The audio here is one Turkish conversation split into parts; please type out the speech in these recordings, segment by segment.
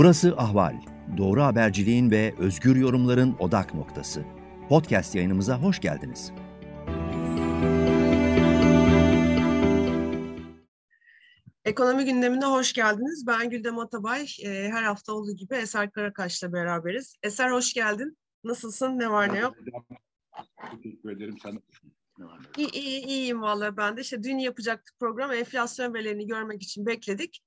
Burası Ahval. Doğru haberciliğin ve özgür yorumların odak noktası. Podcast yayınımıza hoş geldiniz. Ekonomi gündemine hoş geldiniz. Ben Güldem Atabay. Ee, her hafta olduğu gibi Eser Karakaş'la beraberiz. Eser hoş geldin. Nasılsın? Ne var ne yok? Teşekkür ederim. Sen? İyi, iyi, iyiyim vallahi ben de. İşte dün yapacaktık program. Enflasyon verilerini görmek için bekledik.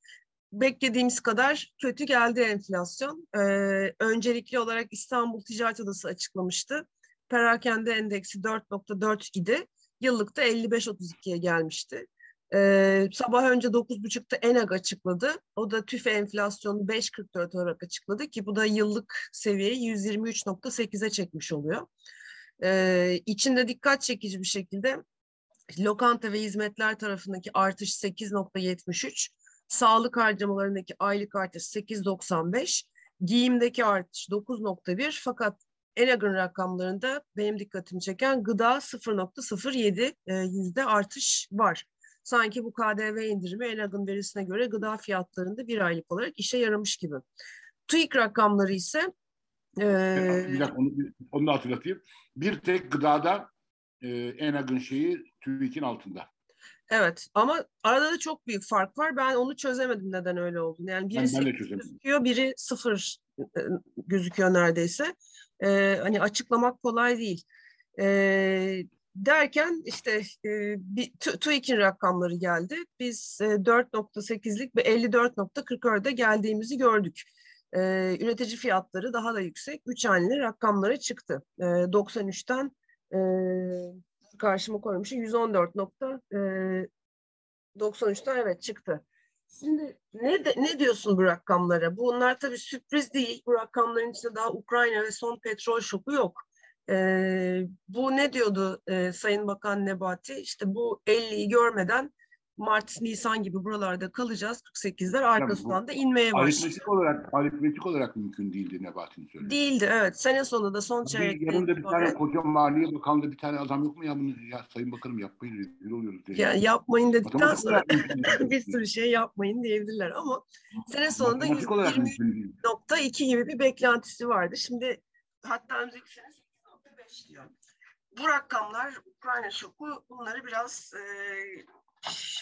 Beklediğimiz kadar kötü geldi enflasyon. Ee, öncelikli olarak İstanbul Ticaret Odası açıklamıştı. Perakende endeksi 4.4 idi. Yıllıkta 55.32'ye gelmişti. Ee, sabah önce 9.30'da ENAG açıkladı. O da tüfe enflasyonu 5.44 olarak açıkladı ki bu da yıllık seviyeyi 123.8'e çekmiş oluyor. Ee, içinde dikkat çekici bir şekilde lokanta ve hizmetler tarafındaki artış 8.73, sağlık harcamalarındaki aylık artış 8.95, giyimdeki artış 9.1 fakat ENAG'ın rakamlarında benim dikkatimi çeken gıda 0.07 e, yüzde artış var. Sanki bu KDV indirimi ENAG'ın verisine göre gıda fiyatlarında bir aylık olarak işe yaramış gibi. TÜİK rakamları ise e, Bir dakika onu, onu da hatırlatayım. Bir tek gıdada e, ENAG'ın şeyi TÜİK'in altında. Evet ama arada da çok büyük fark var. Ben onu çözemedim neden öyle olduğunu. Yani biri Ben, ben gözüküyor, biri sıfır e, gözüküyor neredeyse. E, hani açıklamak kolay değil. E, derken işte e, TÜİK'in rakamları geldi. Biz e, 4.8'lik ve 54.44'e geldiğimizi gördük. E, üretici fiyatları daha da yüksek. Üç haneli rakamlara çıktı. E, 93'ten e, karşıma koymuşum 114 nokta e, 93'ten evet çıktı. Şimdi ne de, ne diyorsun bu rakamlara? Bunlar tabii sürpriz değil. Bu rakamların içinde daha Ukrayna ve son petrol şoku yok. Ee, bu ne diyordu e, Sayın Bakan Nebati? İşte bu 50'yi görmeden Mart, Nisan gibi buralarda kalacağız. 48'ler arkasından da inmeye başlayacak. Aritmetik olarak, aritmetik olarak mümkün değildi Nebati'nin söylediği. Değildi evet. Sene sonunda son Bir, çeyrekte yanında bir tane koca Maliye Bakanı'nda bir tane adam yok mu ya bunu ya Sayın Bakanım yapmayın rezil oluyoruz diye. Ya yapmayın dedikten sonra bir sürü şey yapmayın diyebilirler ama sene sonunda Matematik olarak 120 mümkün değil. nokta iki gibi bir beklentisi vardı. Şimdi hatta önümüzdeki sene 8.5 diyor. Bu rakamlar Ukrayna şoku bunları biraz e,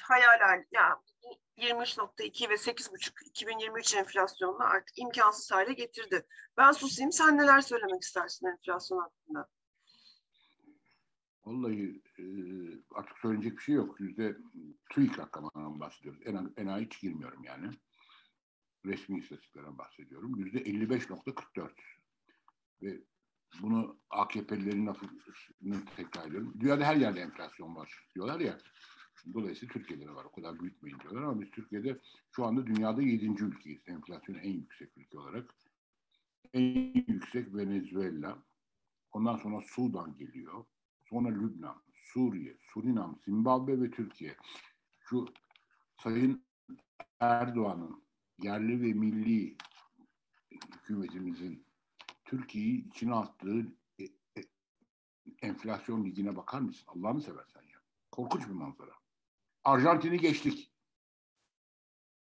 hayal hal ya bu 23.2 ve 8.5 2023 enflasyonunu artık imkansız hale getirdi. Ben susayım sen neler söylemek istersin enflasyon hakkında? Vallahi e, artık söyleyecek bir şey yok. Yüzde TÜİK rakamlarından bahsediyoruz. En, en hiç girmiyorum yani. Resmi istatistiklerden bahsediyorum. Yüzde 55.44. Ve bunu AKP'lilerin lafını tekrar ediyorum. Dünyada her yerde enflasyon var diyorlar ya. Dolayısıyla Türkiye'de de var. O kadar büyütmeyin diyorlar ama biz Türkiye'de şu anda dünyada yedinci ülkeyiz. Enflasyon en yüksek ülke olarak. En yüksek Venezuela. Ondan sonra Sudan geliyor. Sonra Lübnan, Suriye, Surinam, Zimbabwe ve Türkiye. Şu Sayın Erdoğan'ın yerli ve milli hükümetimizin Türkiye'yi içine attığı e, e, enflasyon ligine bakar mısın? Allah'ını seversen ya. Korkunç bir manzara. Arjantin'i geçtik.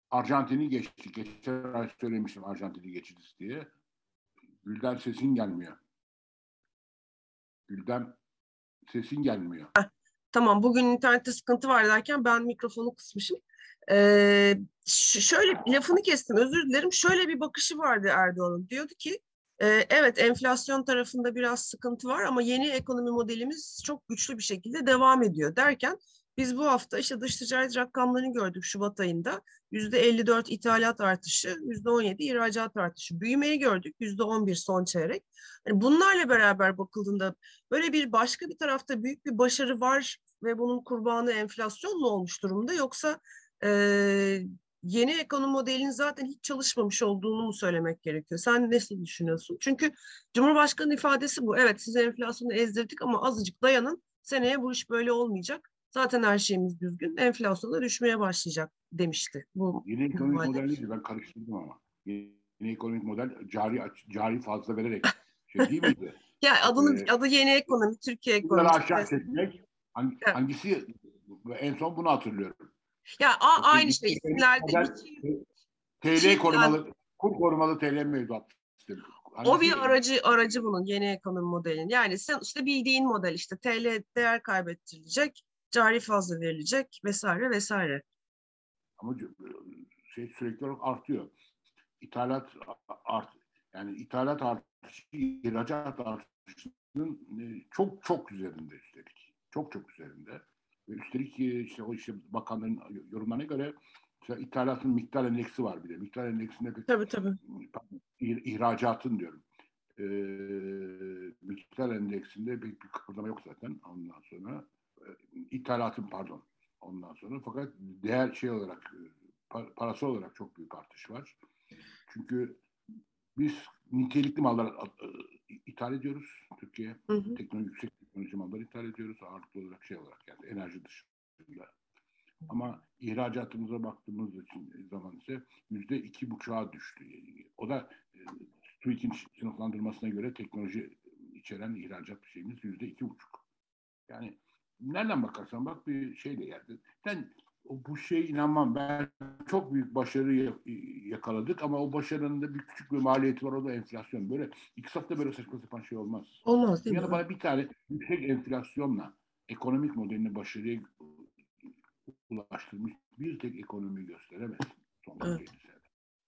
Arjantin'i geçtik. Geçen ay söylemiştim Arjantin'i geçeceğiz diye. Gülden sesin gelmiyor. Gülden sesin gelmiyor. Tamam bugün internette sıkıntı var derken ben mikrofonu kısmışım. Ee, şöyle lafını kestim özür dilerim. Şöyle bir bakışı vardı Erdoğan'ın. Diyordu ki e, evet enflasyon tarafında biraz sıkıntı var ama yeni ekonomi modelimiz çok güçlü bir şekilde devam ediyor derken biz bu hafta işte dış ticaret rakamlarını gördük Şubat ayında. Yüzde 54 ithalat artışı, yüzde 17 ihracat artışı. Büyümeyi gördük yüzde 11 son çeyrek. Yani bunlarla beraber bakıldığında böyle bir başka bir tarafta büyük bir başarı var ve bunun kurbanı enflasyon mu olmuş durumda yoksa e, yeni ekonomi modelinin zaten hiç çalışmamış olduğunu mu söylemek gerekiyor? Sen nasıl düşünüyorsun? Çünkü Cumhurbaşkanı ifadesi bu. Evet siz enflasyonu ezdirdik ama azıcık dayanın. Seneye bu iş böyle olmayacak. Zaten her şeyimiz düzgün. Enflasyona düşmeye başlayacak demişti. Bu Yeni ekonomik Normalde. model değil, ben karıştırdım ama. Yeni ekonomik model cari cari fazla vererek şey değil miydi? ya adının Ee, adı yeni ekonomi, Türkiye Bunları ekonomisi. aşağı çekmek. Hangi, Evet. Hangisi? En son bunu hatırlıyorum. Ya a- aynı şey. ekonomik İsimlerde TL Çift korumalı kur korumalı TL mevduat sistemi. Hani o bir aracı aracı bunun yeni ekonomi modelinin. Yani sen işte bildiğin model işte TL değer kaybettirilecek, cari fazla verilecek vesaire vesaire. Ama şey sürekli olarak artıyor. İthalat art yani ithalat artışı, ihracat artışının e, çok çok üzerinde üstelik. Çok çok üzerinde. Ve üstelik e, işte o işte bakanların yorumlarına göre işte ithalatın miktar endeksi var bir de. Miktar endeksinde pek, tabii tabii. ihracatın diyorum. Ee, miktar endeksinde pek bir kıpırdama yok zaten ondan sonra. E, ithalatın pardon ondan sonra. Fakat değer şey olarak parası olarak çok büyük artış var. Çünkü biz nitelikli mallar ithal ediyoruz Türkiye. Teknoloji, yüksek teknoloji mallar ithal ediyoruz. Ağırlıklı olarak şey olarak yani enerji dışında. Ama ihracatımıza baktığımız için zaman ise yüzde iki buçuğa düştü. O da e, TÜİK'in sınıflandırmasına göre teknoloji içeren ihracat şeyimiz yüzde iki buçuk. Yani nereden bakarsan bak bir şey de yani. Sen bu şey inanmam. Ben çok büyük başarı yakaladık ama o başarının da bir küçük bir maliyeti var. O da enflasyon. Böyle iktisatta böyle saçma sapan şey olmaz. Olmaz değil yani mi? bana bir tane yüksek enflasyonla ekonomik modelini başarıya ulaştırmış bir tek ekonomi gösteremez. Son evet.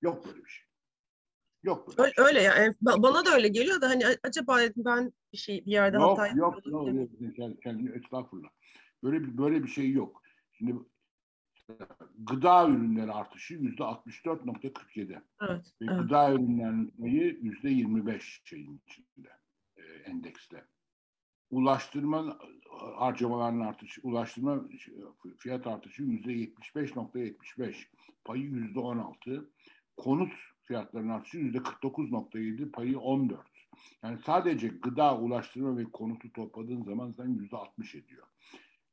Yok böyle bir şey. Yok böyle. Öyle, öyle yani bana da öyle geliyor da hani acaba ben bir şey bir yerde yok, hata yok, yok, yok, yok, estağfurullah. Böyle böyle bir şey yok. Şimdi gıda ürünleri artışı yüzde 64.47. Evet, Ve evet. gıda ürünlerinin payı yüzde 25 şeyin içinde e, endekste. Ulaştırma harcamalarının artışı, ulaştırma fiyat artışı yüzde 75.75, payı yüzde 16. Konut fiyatlarının artışı yüzde 49.7, payı 14. Yani sadece gıda, ulaştırma ve konutu topladığın zaman sen yüzde 60 ediyor.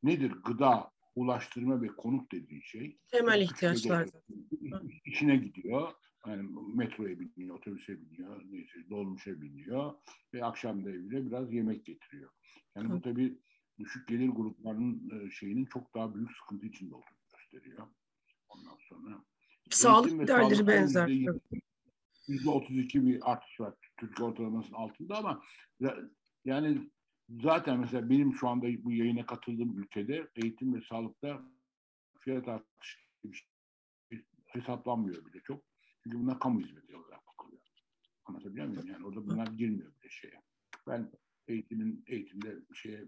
Nedir gıda, ulaştırma ve konut dediği şey. Temel ihtiyaçlar. İşine gidiyor. Yani metroya biniyor, otobüse biniyor, neyse dolmuşa biniyor ve akşam da evine biraz yemek getiriyor. Yani Hı. bu tabii düşük gelir gruplarının e, şeyinin çok daha büyük sıkıntı içinde olduğunu gösteriyor. Ondan sonra sağlık giderleri benzer. Yüzde 32 bir artış var Türkiye ortalamasının altında ama yani zaten mesela benim şu anda bu yayına katıldığım ülkede eğitim ve sağlıkta fiyat artışı hesaplanmıyor bile çok. Çünkü bunlar kamu hizmeti olarak bakılıyor. Anlatabiliyor muyum? Yani orada bunlar girmiyor bile şeye. Ben eğitimin eğitimde şeye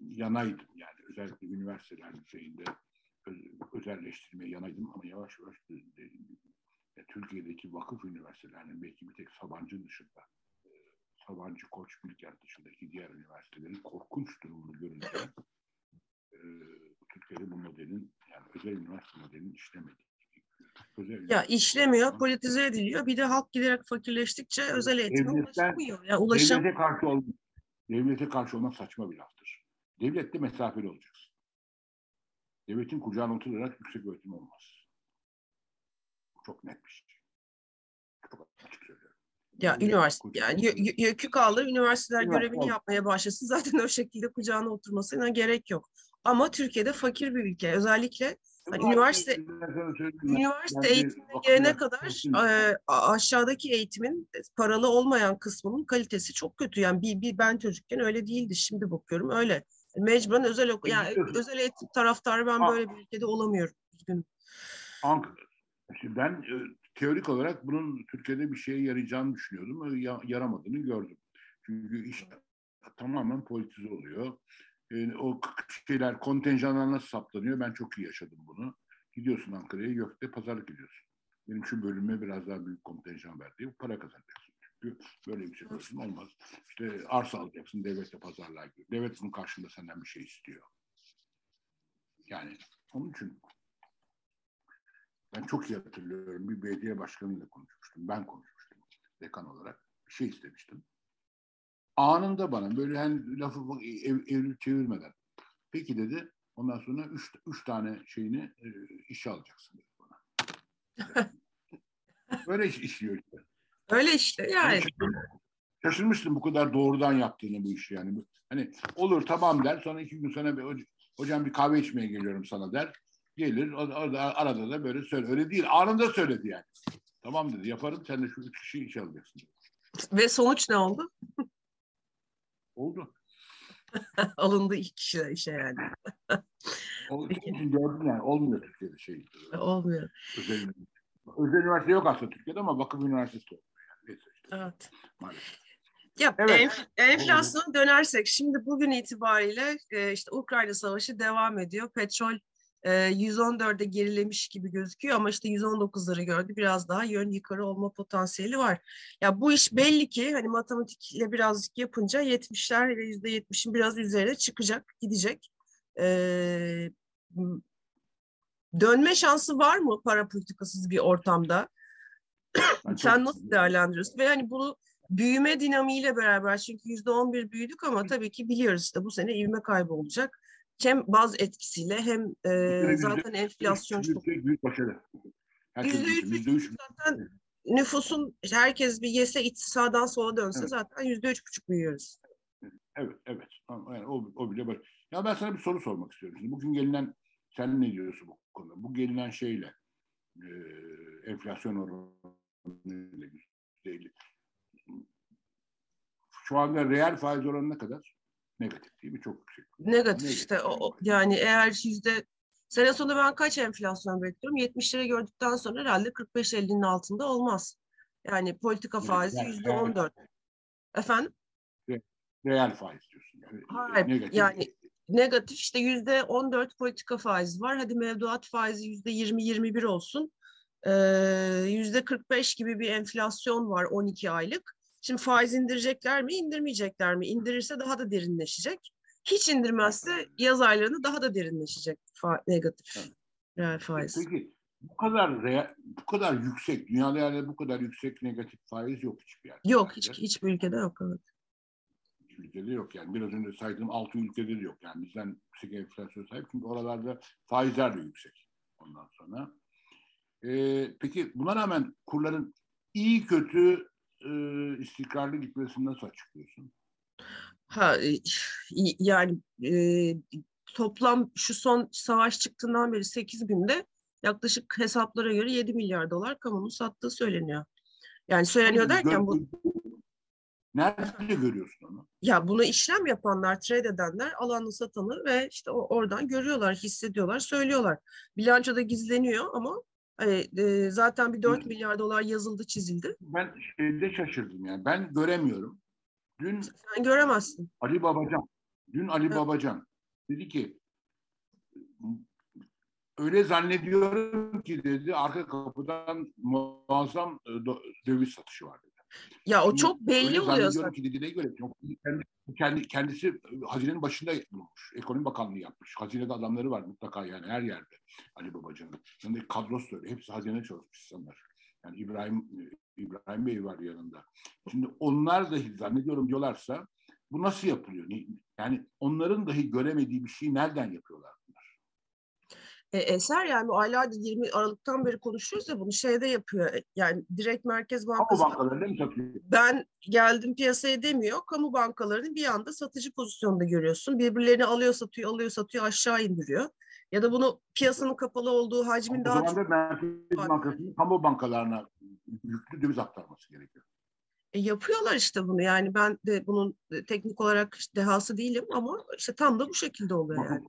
yanaydım yani özellikle üniversitelerin şeyinde öz, özelleştirmeye yanaydım ama yavaş yavaş de, Türkiye'deki vakıf üniversitelerinin belki bir tek Sabancı dışında Sabancı, Koç, Bilkent dışındaki diğer üniversitelerin korkunç durumunu görünce e, Türkiye'de bu modelin yani özel üniversite modelinin işlemediği Özel ya işlemiyor, politize ediliyor. Bir de halk giderek fakirleştikçe özel eğitime ulaşamıyor. Ya ulaşam devlete karşı ol, devlete karşı olmak saçma bir laftır. Devlette mesafeli olacaksın. Devletin kucağına oturarak yüksek öğretim olmaz. Çok net bir şey. Çok açık söylüyorum. Ya üniversite yani yükü kaldı üniversiteler görevini yapmaya başlasın zaten o şekilde kucağına oturmasına gerek yok. Ama Türkiye'de fakir bir ülke özellikle hani üniversite üniversite eğitimine gelene kadar e, aşağıdaki eğitimin paralı olmayan kısmının kalitesi çok kötü. Yani bir, bir ben çocukken öyle değildi. Şimdi bakıyorum öyle. Mecburen özel yani özel eğitim taraftarı ben böyle bir ülkede olamıyorum. Üzgünüm. Ben e, teorik olarak bunun Türkiye'de bir şeye yarayacağını düşünüyordum. Ya, yaramadığını gördüm. Çünkü iş tamamen politize oluyor. Yani o şeyler, kontenjanlar nasıl saplanıyor ben çok iyi yaşadım bunu. Gidiyorsun Ankara'ya, Gök'te pazarlık ediyorsun. Benim şu bölüme biraz daha büyük kontenjan verdi. Para kazanacaksın. Çünkü böyle bir şey olsun olmaz. İşte arsa alacaksın, devletle pazarlığa giriyor. Devlet bunun karşında senden bir şey istiyor. Yani onun için ben çok iyi hatırlıyorum. Bir belediye başkanıyla konuşmuştum. Ben konuşmuştum dekan olarak. Bir şey istemiştim. Anında bana böyle hani lafı ev, evrip çevirmeden. Peki dedi. Ondan sonra üç, üç tane şeyini e, işe alacaksın dedi bana. Böyle iş, işliyor işte. Öyle işte yani. Şaşırmıştım bu kadar doğrudan yaptığını bu işi yani. Hani olur tamam der sonra iki gün sonra bir, hocam bir kahve içmeye geliyorum sana der gelir. O, o da arada da böyle söyle. Öyle değil. Anında söyledi yani. Tamam dedi yaparım sen de şu üç kişiyi işe alacaksın. Ve sonuç ne oldu? Oldu. Alındı ilk kişi işe yani. Oldu. Gördüm yani olmuyor Türkiye'de şey. Olmuyor. Özel, özel üniversite yok aslında Türkiye'de ama Vakıf Üniversitesi olmuyor. Yani. Neyse işte, Evet. maalesef. Ya Evet. enf- enflasyona dönersek şimdi bugün itibariyle e, işte Ukrayna Savaşı devam ediyor. Petrol e, 114'e gerilemiş gibi gözüküyor ama işte 119'ları gördü. Biraz daha yön yukarı olma potansiyeli var. Ya bu iş belli ki hani matematikle birazcık yapınca 70'ler ve %70'in biraz üzerine çıkacak, gidecek. E, dönme şansı var mı para politikasız bir ortamda? Sen nasıl değerlendiriyorsun? Ve hani bunu büyüme dinamiğiyle beraber çünkü yüzde on bir büyüdük ama tabii ki biliyoruz işte bu sene ivme kaybı olacak. Hem baz etkisiyle hem e, zaten enflasyon çok. büyük başarı. Yüzde üç zaten nüfusun herkes bir yese iç sağdan sola dönse Evet. zaten yüzde üç buçuk büyüyoruz. Evet, evet. Yani o, o bile var. Ya ben sana bir soru sormak istiyorum. Şimdi bugün gelinen, sen ne diyorsun bu konuda? Bu gelinen şeyle, e, enflasyon oranıyla yüzde elli. Şu anda reel faiz oranı ne kadar? Negatif mi? Çok yüksek. Negatif işte o, yani eğer yüzde sene sonunda ben kaç enflasyon bekliyorum? 70'lere gördükten sonra herhalde 45-50'nin altında olmaz. Yani politika Evet, faizi yani- yüzde on dört. Efendim? Reel faiz diyorsun. Yani, Hayır, negatif. yani- Negatif işte yüzde on dört politika faizi var. Hadi mevduat faizi yüzde yirmi yirmi bir olsun. Ee, Yüzde kırk beş gibi bir enflasyon var 12 aylık. Şimdi faiz indirecekler mi, indirmeyecekler mi? İndirirse daha da derinleşecek. Hiç indirmezse yaz aylarında daha da derinleşecek fa- negatif Evet. reel faiz. Peki bu kadar reel, bu kadar yüksek, dünyada yani bu kadar yüksek negatif faiz yok hiçbir yerde. Yok hiç hiçbir ülkede yok. Evet. Hiçbir ülkede yok yani. Biraz önce saydığım altı ülkede de yok. Yani bizden yüksek enflasyon sahip. Çünkü oralarda faizler de yüksek. Ondan sonra. Ee, peki buna rağmen kurların iyi kötü e, istikrarlı gitmesini nasıl açıklıyorsun? Ha, e, yani e, toplam şu son savaş çıktığından beri 8 günde yaklaşık hesaplara göre 7 milyar dolar kamunun sattığı söyleniyor. Yani söyleniyor derken bu Nerede görüyorsun onu? ya buna işlem yapanlar, trade edenler alanı satanı ve işte oradan görüyorlar, hissediyorlar, söylüyorlar. Bilançoda gizleniyor ama hani, e, zaten bir 4 Hı. milyar dolar yazıldı, çizildi. Ben şeyde şaşırdım yani. Ben göremiyorum. Dün Sen göremezsin. Ali Babacan, dün Ali Hı. Babacan dedi ki öyle zannediyorum ki dedi arka kapıdan muazzam döviz satışı var dedi. Ya o çok belli oluyor zaten. ki dediğine göre çok kendi, kendi, kendisi e, hazinenin başında bulunmuş. Ekonomi Bakanlığı yapmış. Hazinede adamları var mutlaka yani her yerde Ali Babacan'ın. Yani kadrosu öyle. Hepsi hazinede çalışmış insanlar. Yani İbrahim e, İbrahim Bey var yanında. Şimdi onlar dahi zannediyorum diyorlarsa bu nasıl yapılıyor? Yani onların dahi göremediği bir şeyi nereden yapıyorlar? E, eser yani bu aylardır 20 Aralık'tan beri konuşuyoruz ya bunu şeyde yapıyor. E, Yani direkt Merkez Kamu Bankası bankalarında mı satıyor? ben geldim piyasaya demiyor. Kamu bankalarını bir anda satıcı pozisyonda görüyorsun. Birbirlerini alıyor satıyor alıyor satıyor aşağı indiriyor. Ya da bunu piyasanın kapalı olduğu hacmin O daha zaman çok da Merkez. Bankası'nın kamu bankalarına yüklü döviz aktarması gerekiyor. E, yapıyorlar işte bunu. Yani ben de bunun e, teknik olarak dehası değilim ama işte tam da bu şekilde oluyor yani.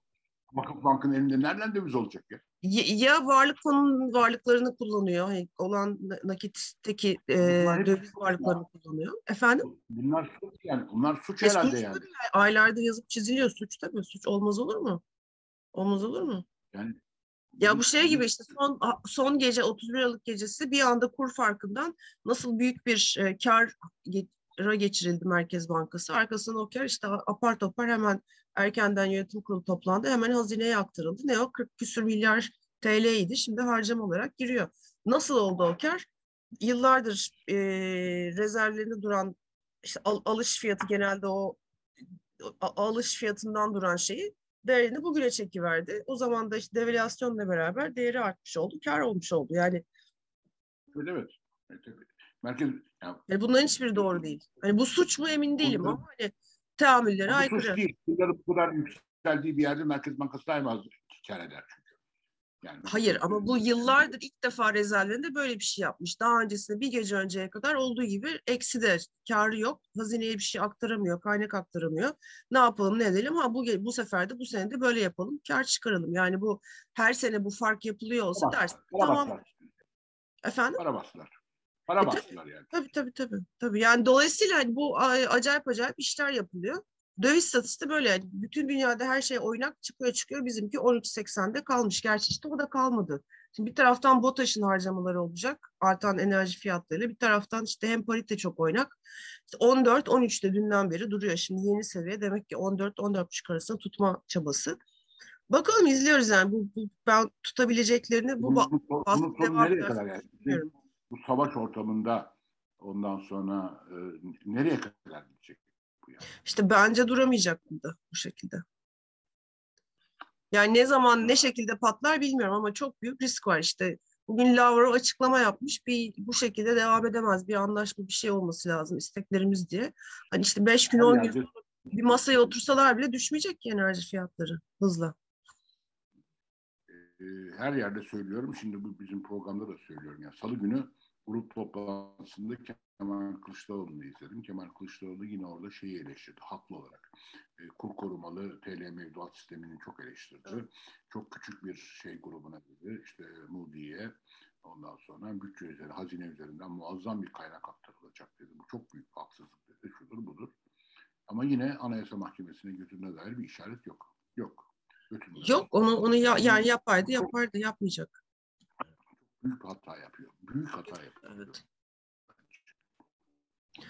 Vakıf, Bank'ın elinde nereden döviz olacak ya? Ya, ya varlık fonunun varlıklarını kullanıyor. Hani olan na- nakitteki e, Bunlar döviz varlıklarını kullanıyor. Efendim? Bunlar suç yani. Bunlar suç E, herhalde suç yani. tabii. Aylarda yazıp çiziliyor suç tabii. Suç olmaz olur mu? Olmaz olur mu? Yani Ya bu şey gibi işte son son gece 31 Aralık gecesi bir anda kur farkından nasıl büyük bir e, kar geçirildi Merkez Bankası. Arkasından o kar işte apar topar hemen erkenden yönetim kurulu toplandı. Hemen hazineye aktarıldı. Ne o 40 küsür milyar TL'ydi. Şimdi harcama olarak giriyor. Nasıl oldu o kar? Yıllardır e, rezervlerinde duran işte al- alış fiyatı genelde o a- alış fiyatından duran şeyi değerini bugüne çekiverdi. O zaman da işte devalüasyonla beraber değeri artmış oldu, kar olmuş oldu. Yani, evet, evet. Merkez yani, yani bunların hiçbiri doğru değil. Hani bu suç mu emin değilim Onların- ama hani teamüllere bu suç aykırı. değil. Bunların bu kadar yükseldiği bir yerde Merkez Bankası daima kar eder çünkü. Yani Hayır ama bu yıllardır ilk defa rezervlerinde böyle bir şey yapmış. Daha öncesinde bir gece önceye kadar olduğu gibi eksi de karı yok. Hazineye bir şey aktaramıyor, kaynak aktaramıyor. Ne yapalım ne edelim? Ha bu bu sefer de bu sene de böyle yapalım, kar çıkaralım. Yani bu her sene bu fark yapılıyor olsa para Tamam. Efendim? Para bastılar. Para E, bastılar yani. Tabii tabii tabii. tabii. Yani dolayısıyla hani bu acayip acayip işler yapılıyor. Döviz satışı da böyle. Yani bütün dünyada her şey oynak çıkıyor çıkıyor. Bizimki 13.80'de kalmış. Gerçi işte o da kalmadı. Şimdi bir taraftan BOTAŞ'ın harcamaları olacak. Artan enerji fiyatlarıyla. Bir taraftan işte hem parite çok oynak. İşte 14, 13'te dünden beri duruyor. Şimdi yeni seviye demek ki 14, 14,5 arasında tutma çabası. Bakalım izliyoruz yani. Bu, bu ben tutabileceklerini bu bunun, baskı bunun sonu devam nereye ederse kadar yani? bilmiyorum. Bu savaş ortamında ondan sonra e, nereye kadar gidecek bu yani? İşte bence duramayacak burada bu şekilde. Yani ne zaman ne şekilde patlar bilmiyorum ama çok büyük risk var işte. Bugün Lavrov açıklama yapmış. Bir bu şekilde devam edemez. Bir anlaşma bir şey olması lazım isteklerimiz diye. Hani işte 5 gün Her 10 gün bir masaya otursalar bile düşmeyecek ki enerji fiyatları hızla. E, her yerde söylüyorum. Şimdi bu bizim programda da söylüyorum. Yani Salı günü grup toplantısında Kemal Kılıçdaroğlu'nu izledim. Kemal Kılıçdaroğlu yine orada şeyi eleştirdi haklı olarak. E, kur korumalı TL mevduat sistemini çok eleştirdi. Çok küçük bir şey grubuna dedi. İşte Moody'ye ondan sonra bütçe üzeri, hazine üzerinden muazzam bir kaynak aktarılacak dedi. Bu çok büyük bir haksızlık dedi. Şudur budur. Ama yine Anayasa Mahkemesi'ne götürüne dair bir işaret yok. Yok. Götürmüyor. Yok onu onu ya, yani yapardı yapardı yapmayacak. büyük bir hata yapıyor. Büyük hata yapıyor. Evet.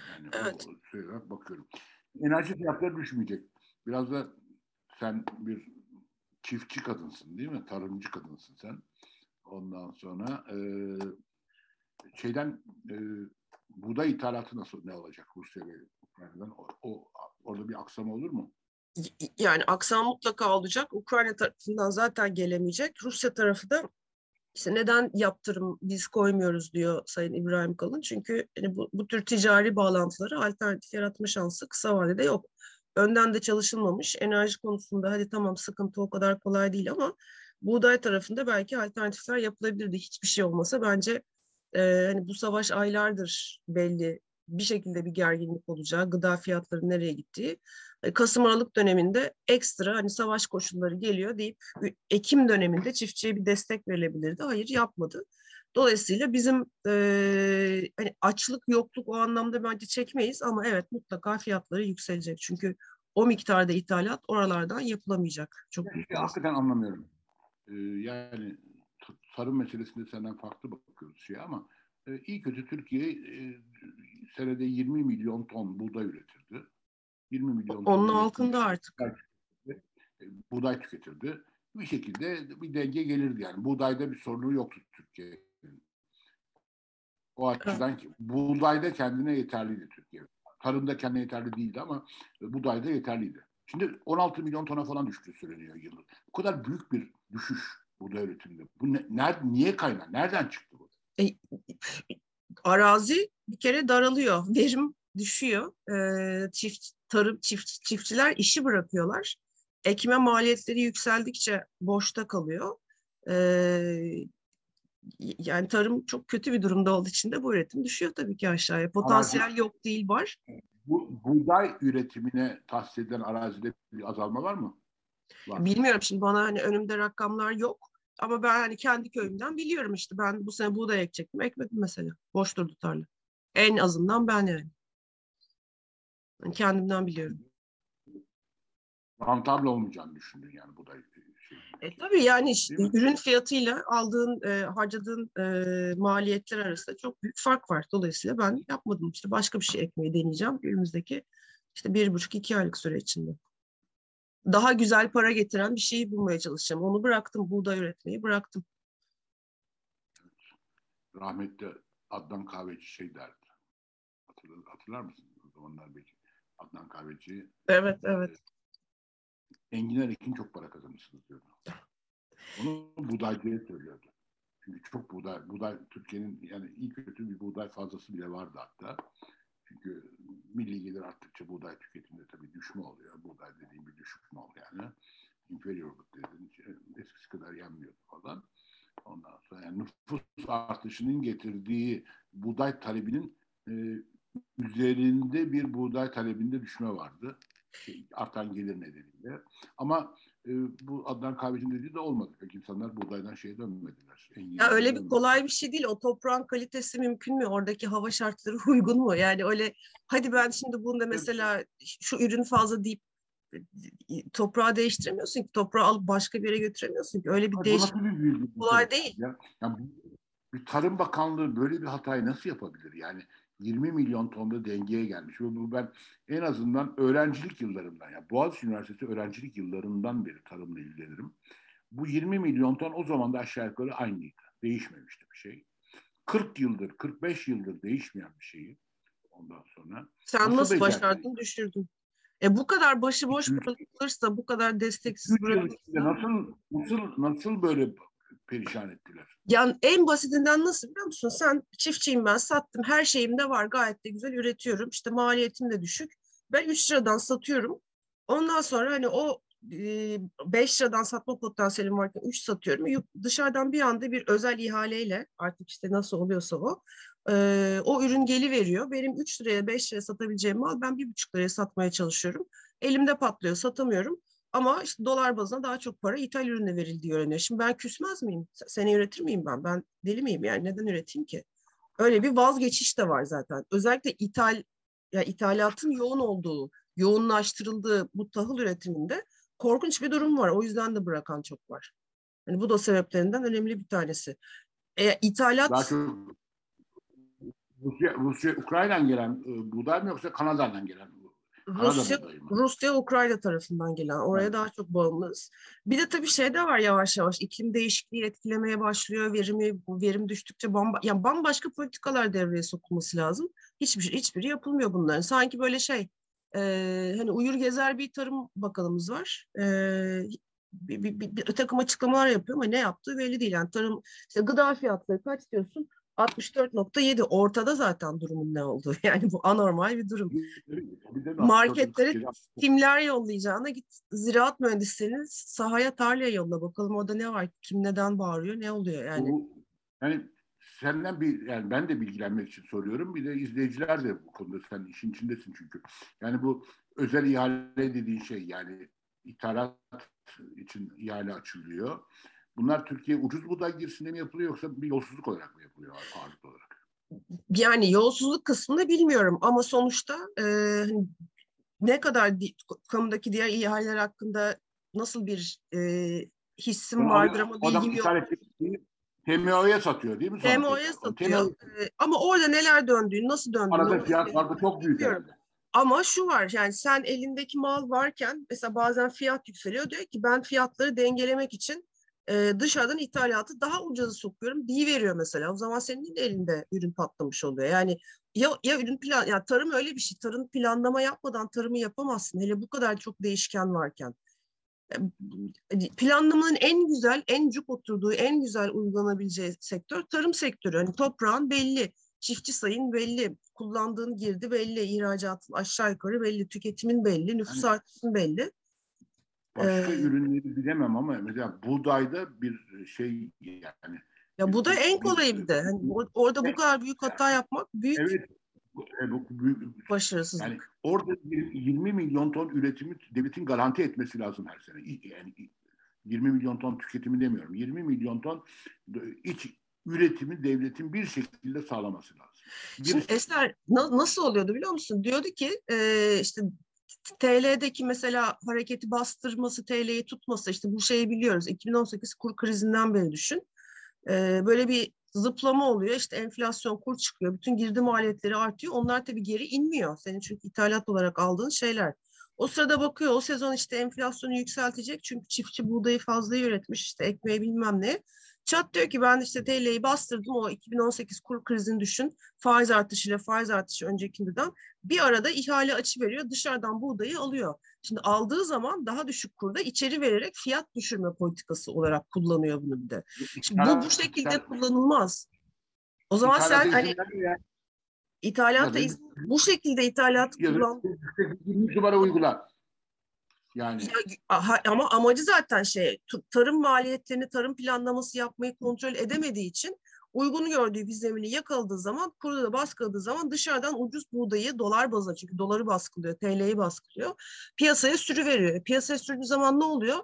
Yani Evet. o şey olarak bakıyorum. Enerji fiyatları düşmeyecek. Biraz da sen bir çiftçi kadınsın değil mi? Tarımcı kadınsın sen. Ondan sonra e, şeyden e, buğday ithalatı nasıl ne olacak Rusya ve Ukrayna'dan? O, o- orada bir aksama olur mu? Yani aksam mutlaka olacak. Ukrayna tarafından zaten gelemeyecek. Rusya tarafı da işte neden yaptırım biz koymuyoruz diyor Sayın İbrahim Kalın. Çünkü hani bu, bu tür ticari bağlantıları alternatif yaratma şansı kısa vadede yok. Önden de çalışılmamış. Enerji konusunda hadi tamam sıkıntı o kadar kolay değil ama buğday tarafında belki alternatifler yapılabilirdi. Hiçbir şey olmasa bence e, hani bu savaş aylardır belli bir şekilde bir gerginlik olacağı, gıda fiyatları nereye gittiği. E, Kasım Aralık döneminde ekstra hani savaş koşulları geliyor deyip Ekim döneminde çiftçiye bir destek verilebilirdi. Hayır yapmadı. Dolayısıyla bizim e, hani açlık yokluk o anlamda bence çekmeyiz ama evet mutlaka fiyatları yükselecek. Çünkü o miktarda ithalat oralardan yapılamayacak. Çok büyük Ya, bir hakikaten anlamıyorum. Ee, yani tarım meselesinde senden farklı bakıyoruz şey ama e, iyi kötü Türkiye e, senede 20 milyon ton buğday üretirdi. 20 milyon ton Onun üretim- altında artık. e, buğday tüketirdi. Bir şekilde bir denge gelirdi yani. Buğdayda bir sorunu yoktu Türkiye'nin. O açıdan ki buğdayda kendine yeterliydi Türkiye. Tarımda kendine yeterli değildi ama buğdayda yeterliydi. Şimdi 16 milyon tona falan düştü söyleniyor yıllık. Bu kadar büyük bir düşüş buğday üretiminde. Bu ne, nerede, niye kaynar? Nereden çıktı bu? Arazi bir kere daralıyor, verim düşüyor. Ee, çift tarım çift çiftçiler işi bırakıyorlar. Ekme maliyetleri yükseldikçe boşta kalıyor. Ee, yani tarım çok kötü bir durumda olduğu için de bu üretim düşüyor tabii ki aşağıya. Potansiyel yok değil var. Bu buğday üretimine tahsis edilen arazide bir azalma var mı? Var. Bilmiyorum şimdi bana hani önümde rakamlar yok. Ama ben hani kendi köyümden biliyorum işte. Ben bu sene buğday ekecektim. Ekmedim mesela. Boş durdu tarla. En azından ben yani. Yani kendimden biliyorum. Rentable olmayacağını düşündün yani buğday şey. E, tabii yani işte ürün fiyatıyla aldığın, e, harcadığın e, maliyetler arasında çok büyük fark var. Dolayısıyla ben yapmadım işte başka bir şey ekmeyi deneyeceğim önümüzdeki işte bir buçuk iki aylık süre içinde. Daha güzel para getiren bir şeyi bulmaya çalışacağım. Onu bıraktım, buğday üretmeyi bıraktım. rahmetli Adnan Kahveci şey derdi. Hatırlar, hatırlar mısın? O zamanlar belki Adnan Kahveci Evet, evet. enginar ekin çok para kazanırsınız diyordu. Onu buğdaycıya söylüyordu. Çünkü çok buğday, buğday Türkiye'nin yani iyi kötü bir buğday fazlası bile vardı hatta. Çünkü milli gelir arttıkça buğday tüketiminde tabii düşme oluyor. Buğday dediğim bir düşme oluyor yani. Inferiorluk dediğin şey, eskisi kadar yenmiyordu falan. Yani nüfus artışının getirdiği buğday talebinin e, üzerinde bir buğday talebinde düşme vardı. Şey, artan gelir nedeniyle. Ama e, bu Adnan Kahveci'nin dediği de olmadı. Pek insanlar buğdaydan şeye dönmediler. Ya öyle bir kolay bir şey değil. O toprağın kalitesi mümkün mü? Oradaki hava şartları uygun mu? Yani öyle hadi ben şimdi bunda mesela şu ürün fazla deyip toprağı değiştiremiyorsun ki. Toprağı alıp başka bir yere götüremiyorsun ki. Öyle bir değişim kolay değil. Ya, yani bir Tarım Bakanlığı böyle bir hatayı nasıl yapabilir? Yani 20 milyon tonda dengeye gelmiş. Ve bu ben en azından öğrencilik yıllarımdan, yani Boğaziçi Üniversitesi öğrencilik yıllarından beri tarımla ilgilenirim. Bu 20 milyon ton o zaman da aşağı yukarı aynıydı. Değişmemişti bir şey. 40 yıldır, 45 yıldır değişmeyen bir şeyi ondan sonra. Sen nasıl, nasıl başardın, düşürdün? E bu kadar başıboş bırakılırsa, bu kadar desteksiz bırakılırsa... Nasıl, nasıl, nasıl böyle perişan ettiler? Yani en basitinden nasıl biliyor musun? Sen çiftçiyim ben sattım her şeyim de var gayet de güzel üretiyorum. İşte maliyetim de düşük. Ben 3 liradan satıyorum. Ondan sonra hani o 5 liradan satma potansiyelim varken 3 satıyorum. Dışarıdan bir anda bir özel ihaleyle artık işte nasıl oluyorsa o o ürün geli veriyor. Benim 3 liraya 5 liraya satabileceğim mal ben 1,5 liraya satmaya çalışıyorum. Elimde patlıyor satamıyorum. Ama işte dolar bazına daha çok para ithal ürüne verildiği öğreniyor. Şimdi ben küsmez miyim? Seni üretir miyim ben? Ben deli miyim yani? Neden üreteyim ki? Öyle bir vazgeçiş de var zaten. Özellikle ithal ya ithalatın yoğun olduğu, yoğunlaştırıldığı bu tahıl üretiminde korkunç bir durum var. O yüzden de bırakan çok var. Yani bu da sebeplerinden önemli bir tanesi. E, ithalat... Rusya, Rusya Ukrayna'dan gelen e, buğday mı yoksa Kanada'dan gelen Rusya, Rusya Ukrayna tarafından gelen. Oraya evet. daha çok bağımlıyız. Bir de tabii şey de var yavaş yavaş. iklim değişikliği etkilemeye başlıyor. Verimi verim düştükçe bamba, yani bambaşka politikalar devreye sokulması lazım. Hiçbir şey, hiçbiri yapılmıyor bunların. Sanki böyle şey e, hani uyur gezer bir tarım bakanımız var. E, bir, bir, bir, bir takım açıklamalar yapıyor ama ne yaptığı belli değil. Yani tarım işte gıda fiyatları kaç diyorsun? 64.7 ortada zaten durumun ne olduğu. Yani bu anormal bir durum. Marketlere kimler yollayacağına git ziraat mühendislerini sahaya tarlaya yolla bakalım orada ne var kim neden bağırıyor ne oluyor yani. Bu, yani senden bir yani ben de bilgilenmek için soruyorum. Bir de izleyiciler de bu konuda sen işin içindesin çünkü. Yani bu özel ihale dediğin şey yani ithalat için ihale açılıyor. Bunlar Türkiye ucuz buğday girişinde mi yapılıyor yoksa bir yolsuzluk olarak mı yapılıyor ağırlıklı olarak? Yani yolsuzluk kısmını bilmiyorum ama sonuçta e, hani ne kadar di, kamudaki diğer ihaleler hakkında nasıl bir e, hissim Bunu vardır ama bilgim yok. TMO'ya satıyor değil mi? TMO'ya satıyor. Ee, ama orada neler döndüğünü, nasıl döndüğünü... Arada fiyat farkı çok büyük. Ama şu var yani sen elindeki mal varken mesela bazen fiyat yükseliyor diyor ki ben fiyatları dengelemek için e, dışarıdan ithalatı daha ucuza sokuyorum diye veriyor mesela. O zaman senin de elinde ürün patlamış oluyor. Yani ya, ya ürün plan, ya tarım öyle bir şey. Tarım planlama yapmadan tarımı yapamazsın. Hele bu kadar çok değişken varken. Planlamanın en güzel, en cuk oturduğu, en güzel uygulanabileceği sektör tarım sektörü. Hani toprağın belli, çiftçi sayın belli, kullandığın girdi belli, ihracatın aşağı yukarı belli, tüketimin belli, nüfus yani, artışın belli. Başka ee, ürünleri bilemem ama mesela buğdayda bir şey yani. Ya bu da en kolayı bir de. Hani orada bu kadar büyük hata yapmak büyük. Evet. E, bu, büyük, başarısızlık. Yani orada 20 milyon ton üretimi devletin garanti etmesi lazım her sene. Yani 20 milyon ton tüketimi demiyorum. 20 milyon ton iç üretimi devletin bir şekilde sağlaması lazım. Bir Şimdi Eser na- nasıl oluyordu biliyor musun? Diyordu ki e, işte TL'deki mesela hareketi bastırması, TL'yi tutması işte bu şeyi biliyoruz. 2018 kur krizinden beri düşün. Ee, böyle bir zıplama oluyor. İşte enflasyon kur çıkıyor. Bütün girdi maliyetleri artıyor. Onlar tabii geri inmiyor. Senin çünkü ithalat olarak aldığın şeyler. O sırada bakıyor o sezon işte enflasyonu yükseltecek. Çünkü çiftçi buğdayı fazla üretmiş işte ekmeği bilmem ne. Çat diyor ki ben işte TL'yi bastırdım o 2018 kur krizini düşün. Faiz artışıyla faiz artışı öncekinden bir arada ihale açı veriyor. Dışarıdan buğdayı alıyor. Şimdi aldığı zaman daha düşük kurda içeri vererek fiyat düşürme politikası olarak kullanıyor bunu bir de. Şimdi bu bu şekilde kullanılmaz. O zaman sen hani ithalatta izin, bu şekilde ithalat kullan. numara uygula. Yani Ya, aha, ama amacı zaten şey tarım maliyetlerini tarım planlaması yapmayı kontrol edemediği için uygun gördüğü bir zemini yakaladığı zaman kurda da baskıladığı zaman dışarıdan ucuz buğdayı dolar bazına çünkü doları baskılıyor TL'yi baskılıyor piyasaya sürüveriyor. Piyasaya sürdüğü zaman ne oluyor?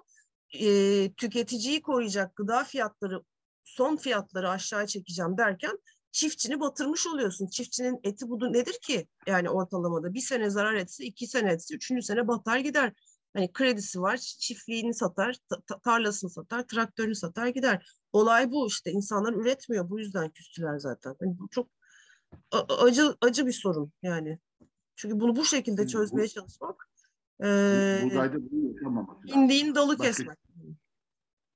Ee, tüketiciyi koruyacak gıda fiyatları son fiyatları aşağı çekeceğim derken çiftçini batırmış oluyorsun. Çiftçinin eti budu nedir ki? Yani ortalamada bir sene zarar etse, iki sene etse, üçüncü sene batar gider. Hani kredisi var, çiftliğini satar, ta- tarlasını satar, traktörünü satar gider. Olay bu işte. İnsanlar üretmiyor. Bu yüzden küstüler zaten. Hani bu çok acı acı bir sorun yani. Çünkü bunu bu şekilde Bu- çözmeye çalışmak bu- eee buğdayda bunu yaşanmaması lazım. indiğin dalı Başka- kesmek.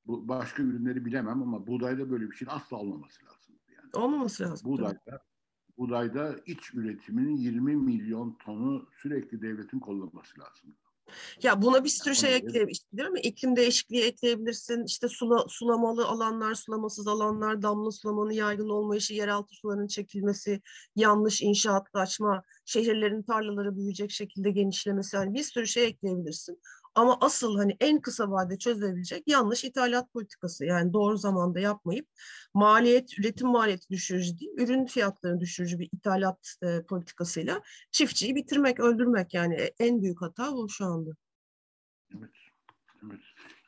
Bu başka ürünleri bilemem ama buğdayda böyle bir şey asla olmaması lazım. Yani Olmaması lazım. tabii. buğdayda buğdayda iç üretiminin 20 milyon tonu sürekli devletin kollaması lazım. Ya buna bir sürü şey değil mi? İklim değişikliği ekleyebilirsin. İşte sula, sulamalı alanlar, sulamasız alanlar, damla sulamanın yaygın olmayışı, yeraltı sularının çekilmesi, yanlış inşaatlaşma, şehirlerin tarlaları büyüyecek şekilde genişlemesi. Yani bir sürü şey ekleyebilirsin. Ama asıl hani en kısa vadede çözülebilecek yanlış ithalat politikası. Yani doğru zamanda yapmayıp maliyet, üretim maliyeti düşürücü değil, ürün fiyatlarını düşürücü bir ithalat e, politikasıyla çiftçiyi bitirmek, öldürmek yani en büyük hata bu şu anda. Evet. Evet.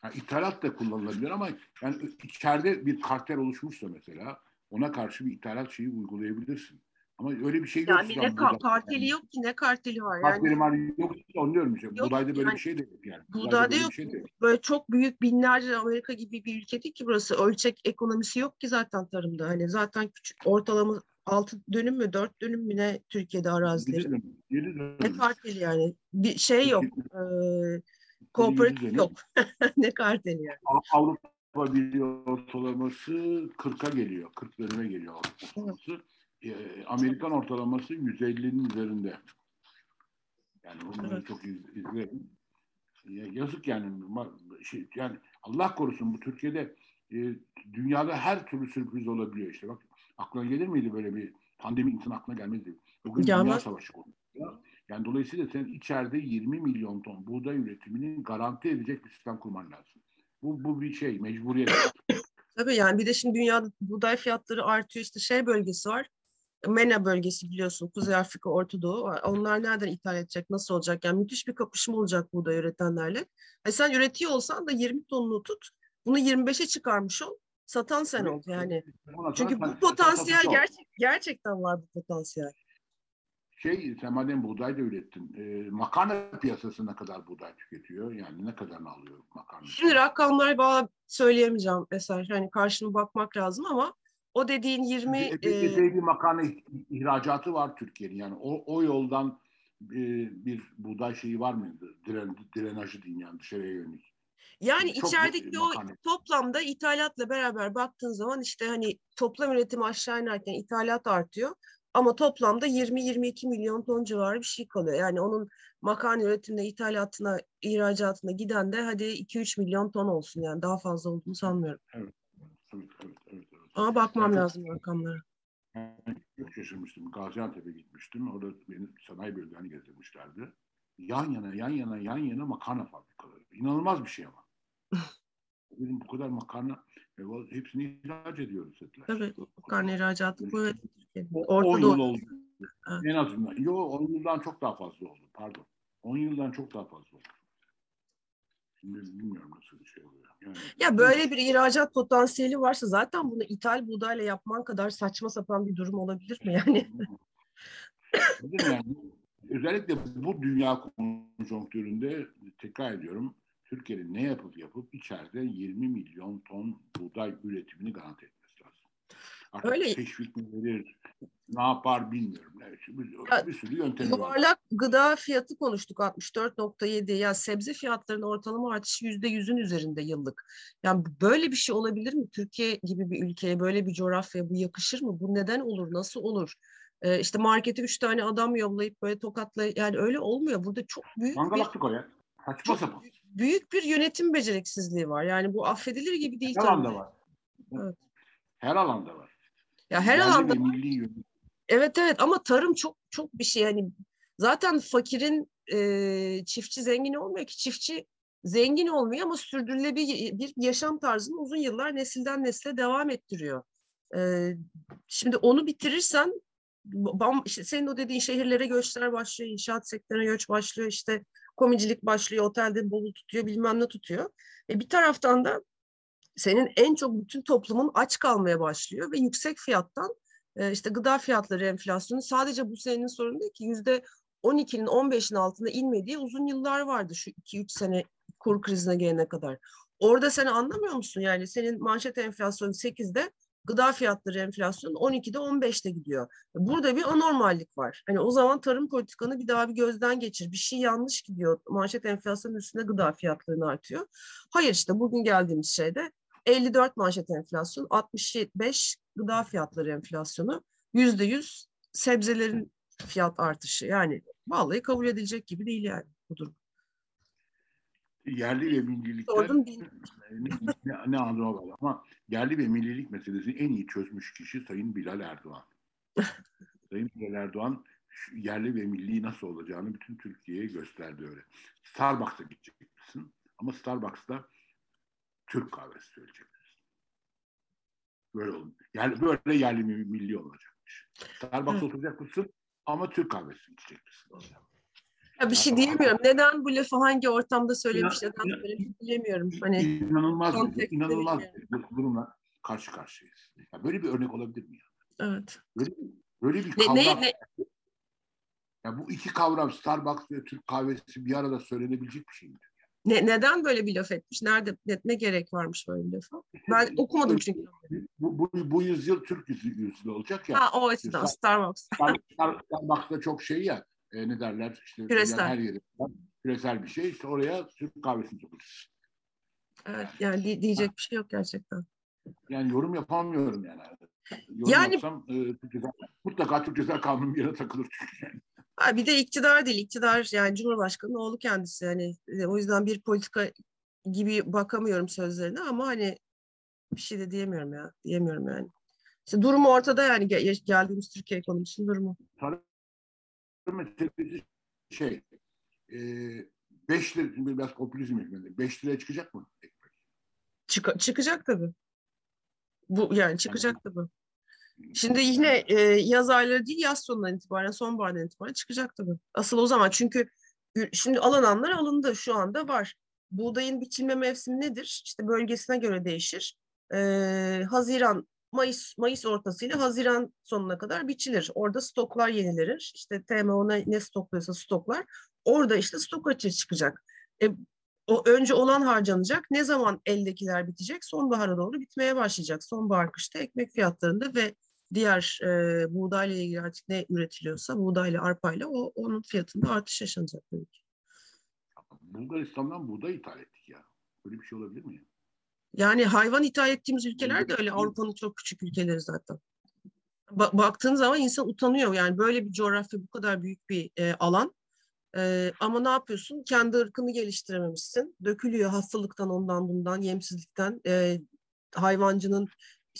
Yani ithalat da kullanılabilir ama yani içeride bir kartel oluşmuşsa mesela ona karşı bir ithalat şeyi uygulayabilirsin. Ama öyle bir şey yok. Yani ne ka- karteli yok ki ne karteli var Karteli yani var yok onu diyorum işte. Yok, Buğdayda böyle yani bir şey de yok yani. buğdayda böyle yok. şey de yok. böyle çok büyük binlerce Amerika gibi bir ülke değil ki burası ölçek ekonomisi yok ki zaten tarımda hani zaten küçük ortalama 6 dönüm mü 4 dönüm mü ne Türkiye'de arazileri Yedi dönüm, yedi dönüm. ne karteli yani bir şey yok Yedi kooperatif yok ne karteli yani Av- Avrupa Birliği ortalaması 40'a geliyor. 40 dönüme geliyor Avrupa ortalaması. Ee, Amerikan ortalaması 150'nin üzerinde. Yani bunları Evet. çok iz, izledim. Ya, yazık yani. Şey, yani Allah korusun bu Türkiye'de e, dünyada her türlü sürpriz olabiliyor işte. Bak aklına gelir miydi böyle bir pandemi insan aklına gelmezdi. Bugün dünya Gelmez. savaşı konusunda. Yani dolayısıyla sen içeride 20 milyon ton buğday üretimini garanti edecek bir sistem kurman lazım. Bu, bu bir şey, mecburiyet. Tabii yani bir de şimdi dünyada buğday fiyatları artıyor işte şey bölgesi var. MENA bölgesi biliyorsun Kuzey Afrika, Orta Doğu. Onlar nereden ithal edecek, nasıl olacak? Yani müthiş bir kapışma olacak buğday üretenlerle. E sen üretiyor olsan da 20 tonunu tut. Bunu 25'e çıkarmış ol. Satan sen ol yani. Çünkü bu potansiyel gerçek, gerçekten var bu potansiyel. Şey, sen madem buğday da ürettin. E, makarna piyasası ne kadar buğday tüketiyor? Yani ne kadarını alıyor makarna? Şimdi rakamlar bana söyleyemeyeceğim Eser. Hani karşına bakmak lazım ama o dediğin 20 Epey, e, epey bir makarna ih- ihracatı var Türkiye'nin. Yani o, o yoldan e, bir buğday şeyi var mıydı? Diren, drenajı diyeyim yani dışarıya yönelik. Yani Çok içerideki o toplamda ithalatla beraber baktığın zaman işte hani toplam üretim aşağı inerken ithalat artıyor. Ama toplamda 20-22 milyon ton civarı bir şey kalıyor. Yani onun makarna üretimine, ithalatına, ihracatına giden de hadi 2-3 milyon ton olsun yani daha fazla olduğunu sanmıyorum. Evet. Ama bakmam çok- lazım rakamlara. Ben çok şaşırmıştım. Gaziantep'e gitmiştim. Orada beni sanayi bölgelerini gezdirmişlerdi. Yan yana, yan yana, yan yana makarna fabrikaları. İnanılmaz bir şey ama. Dedim bu kadar makarna e, o- hepsini ihraç ediyoruz dediler. Tabii makarna ihracatı. O- Orta 10 Doğu. yıl oldu. Evet. En azından. Yo 10 yıldan çok daha fazla oldu. Pardon. 10 yıldan çok daha fazla oldu. Şimdi bilmiyorum nasıl bir şey oluyor. Ya böyle bir ihracat potansiyeli varsa zaten bunu ithal buğdayla yapman kadar saçma sapan bir durum olabilir mi yani? Yani? Özellikle bu dünya konjonktüründe tekrar ediyorum Türkiye'nin ne yapıp yapıp içeride 20 milyon ton buğday üretimini garanti etmesi. Artık Öyle. teşvik mi verir, ne yapar bilmiyorum. Evet, bir, Ya, bir sürü yöntemi var. Yuvarlak gıda fiyatı konuştuk 64.7. Ya sebze fiyatlarının ortalama artışı %100'ün üzerinde yıllık. Yani böyle bir şey olabilir mi? Türkiye gibi bir ülkeye, böyle bir coğrafyaya bu yakışır mı? Bu neden olur? Nasıl olur? Ee, işte markete üç tane adam yollayıp böyle tokatla yani öyle olmuyor. Burada çok büyük bir Mangalaklık o ya. Saçma sapan. büyük bir yönetim beceriksizliği var. Yani bu affedilir gibi değil Her tabii. alanda var. Evet. Her alanda var. Ya her Yerli alanda milli. Evet evet ama tarım çok çok bir şey hani zaten fakirin e, çiftçi zengin olmuyor ki çiftçi zengin olmuyor ama sürdürülebilir bir yaşam tarzını uzun yıllar nesilden nesile devam ettiriyor. Ee, şimdi onu bitirirsen bam, işte senin o dediğin şehirlere göçler başlıyor, inşaat sektörüne göç başlıyor, işte komicilik başlıyor, otelde bolu tutuyor, bilmem ne tutuyor. E bir taraftan da senin en çok bütün toplumun aç kalmaya başlıyor ve yüksek fiyattan e, işte gıda fiyatları enflasyonu sadece bu senenin sorunu değil ki yüzde 12'nin 15'in altında inmediği uzun yıllar vardı şu 2-3 sene kur krizine gelene kadar. Orada sen anlamıyor musun? Yani senin manşet enflasyonu 8'de gıda fiyatları enflasyonu 12'de 15'te gidiyor. Burada bir anormallik var. Hani o zaman tarım politikanı bir daha bir gözden geçir. Bir şey yanlış gidiyor. Manşet enflasyonun üstünde gıda fiyatlarını artıyor. Hayır işte bugün geldiğimiz şeyde 54 manşet enflasyon, 65 gıda fiyatları enflasyonu, %100 sebzelerin fiyat artışı. Yani vallahi kabul edilecek gibi değil yani bu durum. Yerli ve millilikten Sordum, ne, ne, ne anlamı var ama yerli ve millilik meselesini en iyi çözmüş kişi Sayın Bilal Erdoğan. Sayın Bilal Erdoğan yerli ve milli nasıl olacağını bütün Türkiye'ye gösterdi öyle. Starbucks'a gideceksin ama Starbucks'ta Türk kahvesi söyleyeceksin. Böyle olun. Yani böyle yerli milli olacakmış. Starbucks'a oturacak mısın ama Türk kahvesi içeceksin. Ya bir şey diyemiyorum. Neden bu lafı hangi ortamda söylemiş, ya, neden söylemiş bilemiyorum. Hani inanılmaz bir, inanılmaz bir durumla karşı karşıyayız. Ya böyle bir örnek olabilir mi ya? Evet. Böyle, böyle bir kavram. Ne, ne, Ya bu iki kavram Starbucks ve Türk kahvesi bir arada söylenebilecek bir şey mi? Ne, neden böyle bir laf etmiş? Nerede ne, ne gerek varmış böyle bir lafa? Ben okumadım çünkü. Bu, bu, bu yüzyıl Türk yüzyılı olacak ya. Ha o açıdan Starbucks. Starbucks'ta çok şey ya e, ne derler işte küresel. her yeri küresel bir şey. İşte oraya Türk kahvesini sokacağız. Evet yani di- diyecek bir şey yok gerçekten. Yani yorum yapamıyorum yani. Yorum yani yapsam e, Türk Ceza, mutlaka Türk Ceza Kanunu bir yere takılır çünkü yani. Ha, bir de iktidar değil. iktidar yani Cumhurbaşkanı'nın oğlu kendisi. Yani e, o yüzden bir politika gibi bakamıyorum sözlerine ama hani bir şey de diyemiyorum ya. Diyemiyorum yani. İşte durumu ortada yani geldiğimiz Türkiye ekonomisinin durumu. Tarım meselesi şey e, 5 lira biraz popülizm ekmeğinde 5 liraya çıkacak mı? Çık, çıkacak tabii. Bu yani çıkacak yani, tabii. Şimdi yine e, yaz ayları değil yaz sonundan itibaren sonbahardan itibaren çıkacak tabii. Asıl o zaman çünkü şimdi alınanlar alındı şu anda var. Buğdayın biçilme mevsimi nedir? İşte bölgesine göre değişir. E, Haziran Mayıs Mayıs ortasıyla Haziran sonuna kadar biçilir. Orada stoklar yenilenir. İşte TMO ne, ne stokluyorsa stoklar. Orada işte stok açığı çıkacak. E, o önce olan harcanacak. Ne zaman eldekiler bitecek? Sonbahara doğru bitmeye başlayacak. Sonbahar kışta ekmek fiyatlarında ve diğer e, buğdayla ilgili artık ne üretiliyorsa buğdayla arpayla o onun fiyatında artış yaşanacak tabii ki. Bulgaristan'dan buğday ithal ettik ya. Böyle bir şey olabilir mi? Yani hayvan ithal ettiğimiz ülkeler de öyle Avrupa'nın çok küçük ülkeleri zaten. Ba- baktığın zaman insan utanıyor. Yani böyle bir coğrafya bu kadar büyük bir e, alan. E, ama ne yapıyorsun? Kendi ırkını geliştirememişsin. Dökülüyor hastalıktan ondan bundan, yemsizlikten. E, hayvancının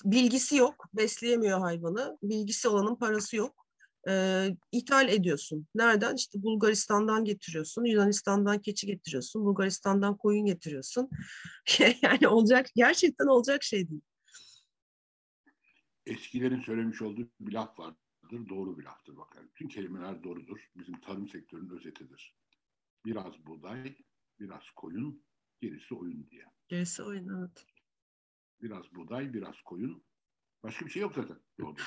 bilgisi yok, besleyemiyor hayvanı. Bilgisi olanın parası yok. E, ithal ediyorsun. Nereden? İşte Bulgaristan'dan getiriyorsun, Yunanistan'dan keçi getiriyorsun, Bulgaristan'dan koyun getiriyorsun. yani olacak, gerçekten olacak şey değil. Eskilerin söylemiş olduğu bir laf vardır, doğru bir laftır. Bakın, bütün kelimeler doğrudur. Bizim tarım sektörünün özetidir. Biraz buğday, biraz koyun, gerisi oyun diye. Gerisi oyun, evet. Biraz buğday, biraz koyun. Başka bir şey yok zaten.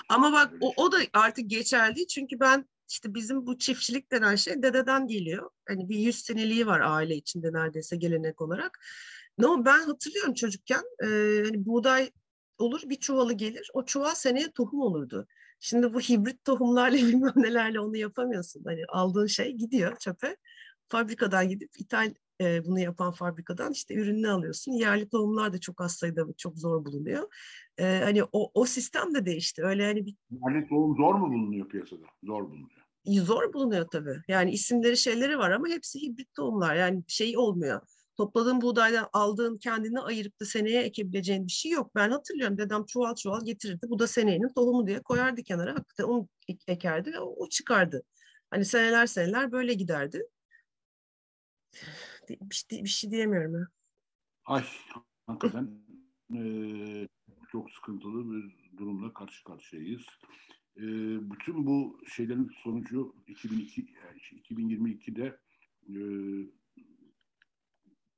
Ama bak o, o da artık geçerli. Çünkü ben işte bizim bu çiftçilik denen şey dededen geliyor. Hani bir yüz seneliği var aile içinde neredeyse gelenek olarak. No, ben hatırlıyorum çocukken e, hani buğday olur bir çuvalı gelir. O çuval seneye tohum olurdu. Şimdi bu hibrit tohumlarla bilmem nelerle onu yapamıyorsun. Hani aldığın şey gidiyor çöpe. Fabrikadan gidip ithal e, bunu yapan fabrikadan işte ürününü alıyorsun. Yerli tohumlar da çok az sayıda çok zor bulunuyor. E, hani o, o sistem de değişti. Öyle hani bir... Yerli tohum zor mu bulunuyor piyasada? Zor bulunuyor. Zor bulunuyor tabii. Yani isimleri şeyleri var ama hepsi hibrit tohumlar. Yani şey olmuyor. Topladığın buğdaydan aldığın kendini ayırıp da seneye ekebileceğin bir şey yok. Ben hatırlıyorum dedem çuval çuval getirirdi. Bu da seneyenin tohumu diye koyardı kenara. Hakikaten onu ekerdi ve o, o çıkardı. Hani seneler seneler böyle giderdi şey, bir şey diyemiyorum ya. Ay hakikaten e, çok sıkıntılı bir durumla karşı karşıyayız. E, bütün bu şeylerin sonucu 2002, 2022'de e,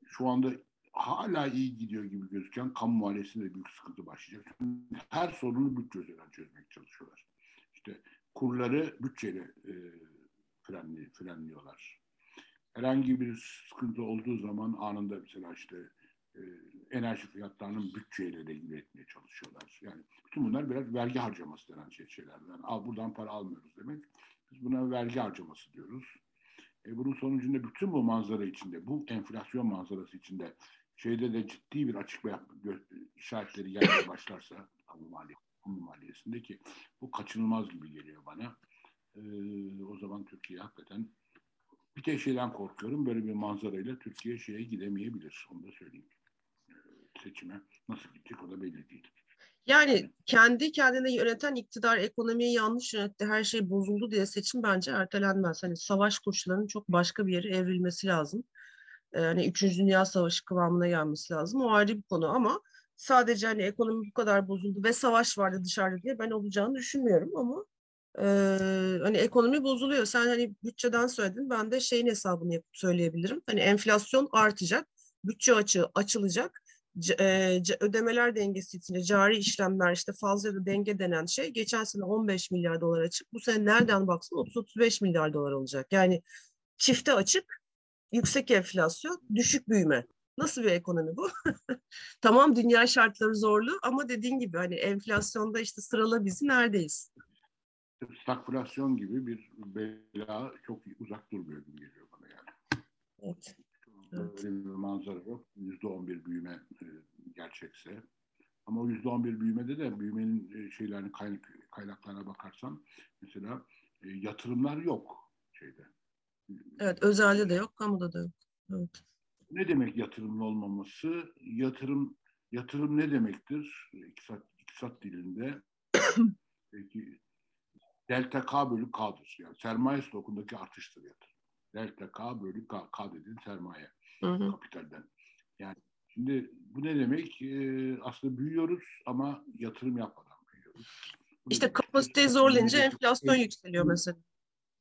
şu anda hala iyi gidiyor gibi gözüken kamu maliyesinde büyük sıkıntı başlayacak. Her sorunu bütçe üzerinden çözmeye çalışıyorlar. İşte kurları bütçeyle e, frenli, frenliyorlar. Herhangi bir sıkıntı olduğu zaman anında mesela işte e, enerji fiyatlarının bütçeyle regüle etmeye çalışıyorlar. Yani bütün bunlar biraz vergi harcaması denen şey, şeyler. Yani al buradan para almıyoruz demek. Biz buna vergi harcaması diyoruz. E, bunun sonucunda bütün bu manzara içinde, bu enflasyon manzarası içinde şeyde de ciddi bir açık işaretleri gelmeye başlarsa kamu mali, kamu maliyesinde ki bu kaçınılmaz gibi geliyor bana. E, o zaman Türkiye hakikaten bir tek şeyden korkuyorum. Böyle bir manzarayla Türkiye şeye gidemeyebilir. Onu da söyleyeyim. E, seçime nasıl gidecek o da belli değil. Yani kendi kendine yöneten iktidar ekonomiyi yanlış yönetti, her şey bozuldu diye seçim bence ertelenmez. Hani savaş koşullarının çok başka bir yere evrilmesi lazım. Yani Üçüncü Dünya Savaşı kıvamına gelmesi lazım. O ayrı bir konu ama sadece hani ekonomi bu kadar bozuldu ve savaş vardı dışarıda diye ben olacağını düşünmüyorum ama e, hani ekonomi bozuluyor. Sen hani bütçeden söyledin. Ben de şeyin hesabını yapıp söyleyebilirim. Hani enflasyon artacak, bütçe açığı açılacak e, ödemeler dengesi içinde cari işlemler işte fazla da denge denen şey geçen sene 15 milyar dolar açık. Bu sene nereden baksan 30-35 milyar dolar olacak. Yani çifte açık, yüksek enflasyon, düşük büyüme. Nasıl bir ekonomi bu? tamam dünya şartları zorlu ama dediğin gibi hani enflasyonda işte sırala bizi neredeyiz? Stagflasyon gibi bir bela çok uzak durmuyor gibi geliyor bana yani. Evet. Evet. Böyle bir manzara yok. Yüzde on bir büyüme e, gerçekse. Ama o yüzde on bir büyümede de büyümenin e, şeylerini kaynak, kaynaklarına bakarsan mesela e, yatırımlar yok şeyde. Evet, özelde de yok, kamuda da yok. Evet. Ne demek yatırımlı olmaması? Yatırım yatırım ne demektir? İktisat, iktisat dilinde peki delta K bölü K'dır. Yani sermaye stokundaki artıştır yatırım. Delta K bölü K, K dediğin sermaye hı hı. kapitalden. Yani şimdi bu ne demek? Ee, aslında büyüyoruz ama yatırım yapmadan büyüyoruz. Bu işte kapasite zorlayınca enflasyon yükseliyor mesela.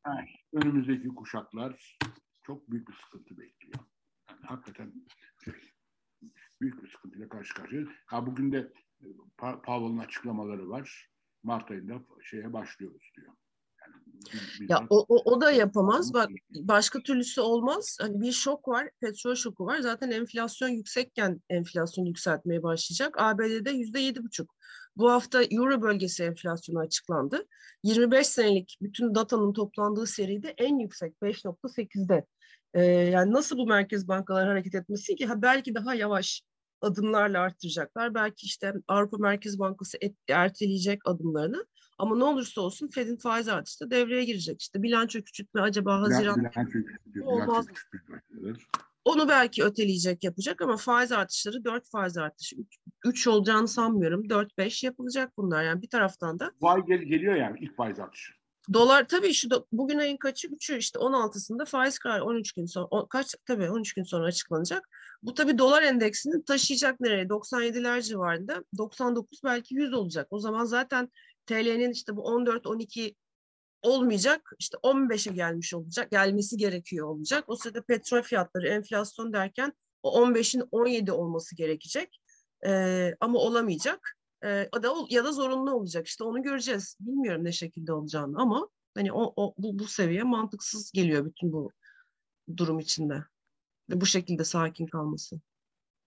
Yani önümüzdeki kuşaklar çok büyük bir sıkıntı bekliyor. Yani hakikaten şey, büyük bir sıkıntıyla karşı karşıyayız. Ha bugün de e, Powell'ın açıklamaları var. Mart ayında şeye başlıyoruz diyor. Ya o, o, o da yapamaz. Bak başka türlüsü olmaz. Hani bir şok var, petrol şoku var. Zaten enflasyon yüksekken enflasyon yükseltmeye başlayacak. ABD'de yüzde yedi buçuk. Bu hafta Euro bölgesi enflasyonu açıklandı. 25 senelik bütün datanın toplandığı seride en yüksek 5.8'de. Ee, yani nasıl bu merkez bankalar hareket etmesi ki? Ha, belki daha yavaş adımlarla arttıracaklar. Belki işte Avrupa Merkez Bankası et, erteleyecek adımlarını. Ama ne olursa olsun Fed'in faiz artışı da devreye girecek. İşte bilanço küçültme acaba Haziran bilanço küçültüyor, olmaz? Onu belki öteleyecek yapacak ama faiz artışları 4 faiz artışı 3 olacağını sanmıyorum. 4-5 yapılacak bunlar yani bir taraftan da. Faiz gel geliyor yani ilk faiz artışı. Dolar tabii şu da, bugün ayın kaçı? 3'ü işte 16'sında faiz kararı 13 gün sonra o, kaç tabii 13 gün sonra açıklanacak. Bu tabii dolar endeksini taşıyacak nereye? 97'ler civarında. 99 belki 100 olacak. O zaman zaten TL'nin işte bu 14-12 olmayacak. işte 15'e gelmiş olacak. Gelmesi gerekiyor olacak. O sırada petrol fiyatları enflasyon derken o 15'in 17 olması gerekecek. Ee, ama olamayacak. Ee, da ya da zorunlu olacak. İşte onu göreceğiz. Bilmiyorum ne şekilde olacağını ama hani o, o bu, bu seviye mantıksız geliyor bütün bu durum içinde. Ve bu şekilde sakin kalması.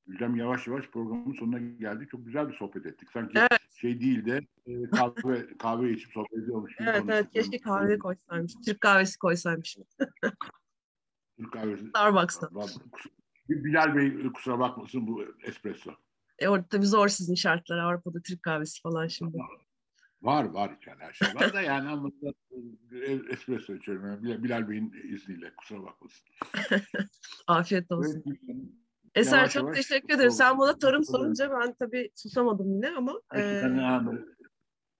Gülcem yavaş yavaş programın sonuna geldik. Çok güzel bir sohbet ettik. Sanki evet. şey değil de e, kahve kahve içip sohbet ediyormuş gibi. Evet evet keşke kahve koysaymış. Türk kahvesi koysaymış. Türk kahvesi. Starbucks'ta. Bilal Bey kusura bakmasın bu espresso. E orada tabii zor sizin şartlar. Avrupa'da Türk kahvesi falan şimdi. Var var yani her şey var da yani ama e, espresso içiyorum. Yani Bilal Bey'in izniyle kusura bakmasın. Afiyet olsun. Evet, Eser yavaş çok yavaş teşekkür ederim. Sen bana tarım sorunca ben tabii susamadım yine ama. E,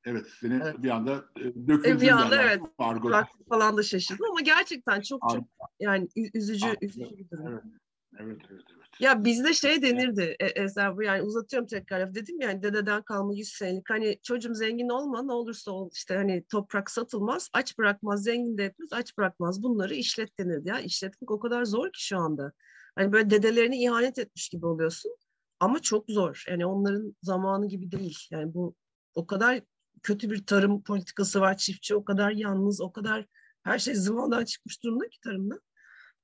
evet seni evet. bir anda e, döküldün. Bir anda evet. Argo. Falan da şaşırdım ama gerçekten çok çok yani üzücü, üzücü bir durum. Evet. Evet, evet, evet. Ya bizde şey denirdi e, Ezer bu yani uzatıyorum tekrar dedim yani dededen kalma 100 senelik hani çocuğum zengin olma ne olursa ol işte hani toprak satılmaz aç bırakmaz zengin de yapıyoruz aç bırakmaz. Bunları işlet denirdi ya. İşletmek o kadar zor ki şu anda. Hani böyle dedelerini ihanet etmiş gibi oluyorsun ama çok zor. Yani onların zamanı gibi değil. Yani bu o kadar kötü bir tarım politikası var çiftçi o kadar yalnız o kadar her şey zıvanadan çıkmış durumda ki tarımda.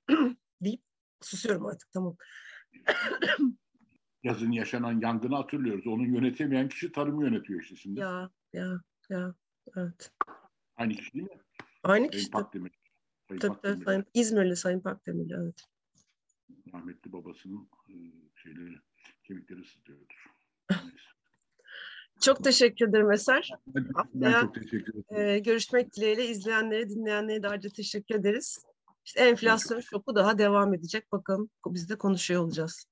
Deyip susuyorum artık tamam. Yazın yaşanan yangını hatırlıyoruz. Onu yönetemeyen kişi tarımı yönetiyor işte şimdi. Ya ya ya evet. Aynı kişi değil mi? Aynı Sayın kişi. Pakdemir. Sayın Tabii, Pakdemir. Sayın, İzmirli Sayın Pakdemirli evet. Rahmetli babasının e, şeyleri, kemikleri sızlıyordur. Çok teşekkür ederim Eser. Ben, ben Haftaya, çok teşekkür ederim. Ee, görüşmek dileğiyle izleyenlere, dinleyenlere de ayrıca teşekkür ederiz. İşte enflasyon şoku daha devam edecek. Bakalım biz de konuşuyor olacağız.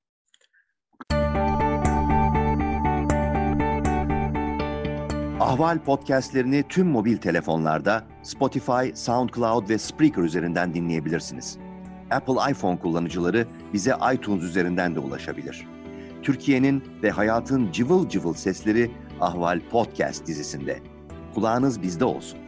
Ahval podcastlerini tüm mobil telefonlarda Spotify, SoundCloud ve Spreaker üzerinden dinleyebilirsiniz. Apple iPhone kullanıcıları bize iTunes üzerinden de ulaşabilir. Türkiye'nin ve hayatın cıvıl cıvıl sesleri Ahval Podcast dizisinde. Kulağınız bizde olsun.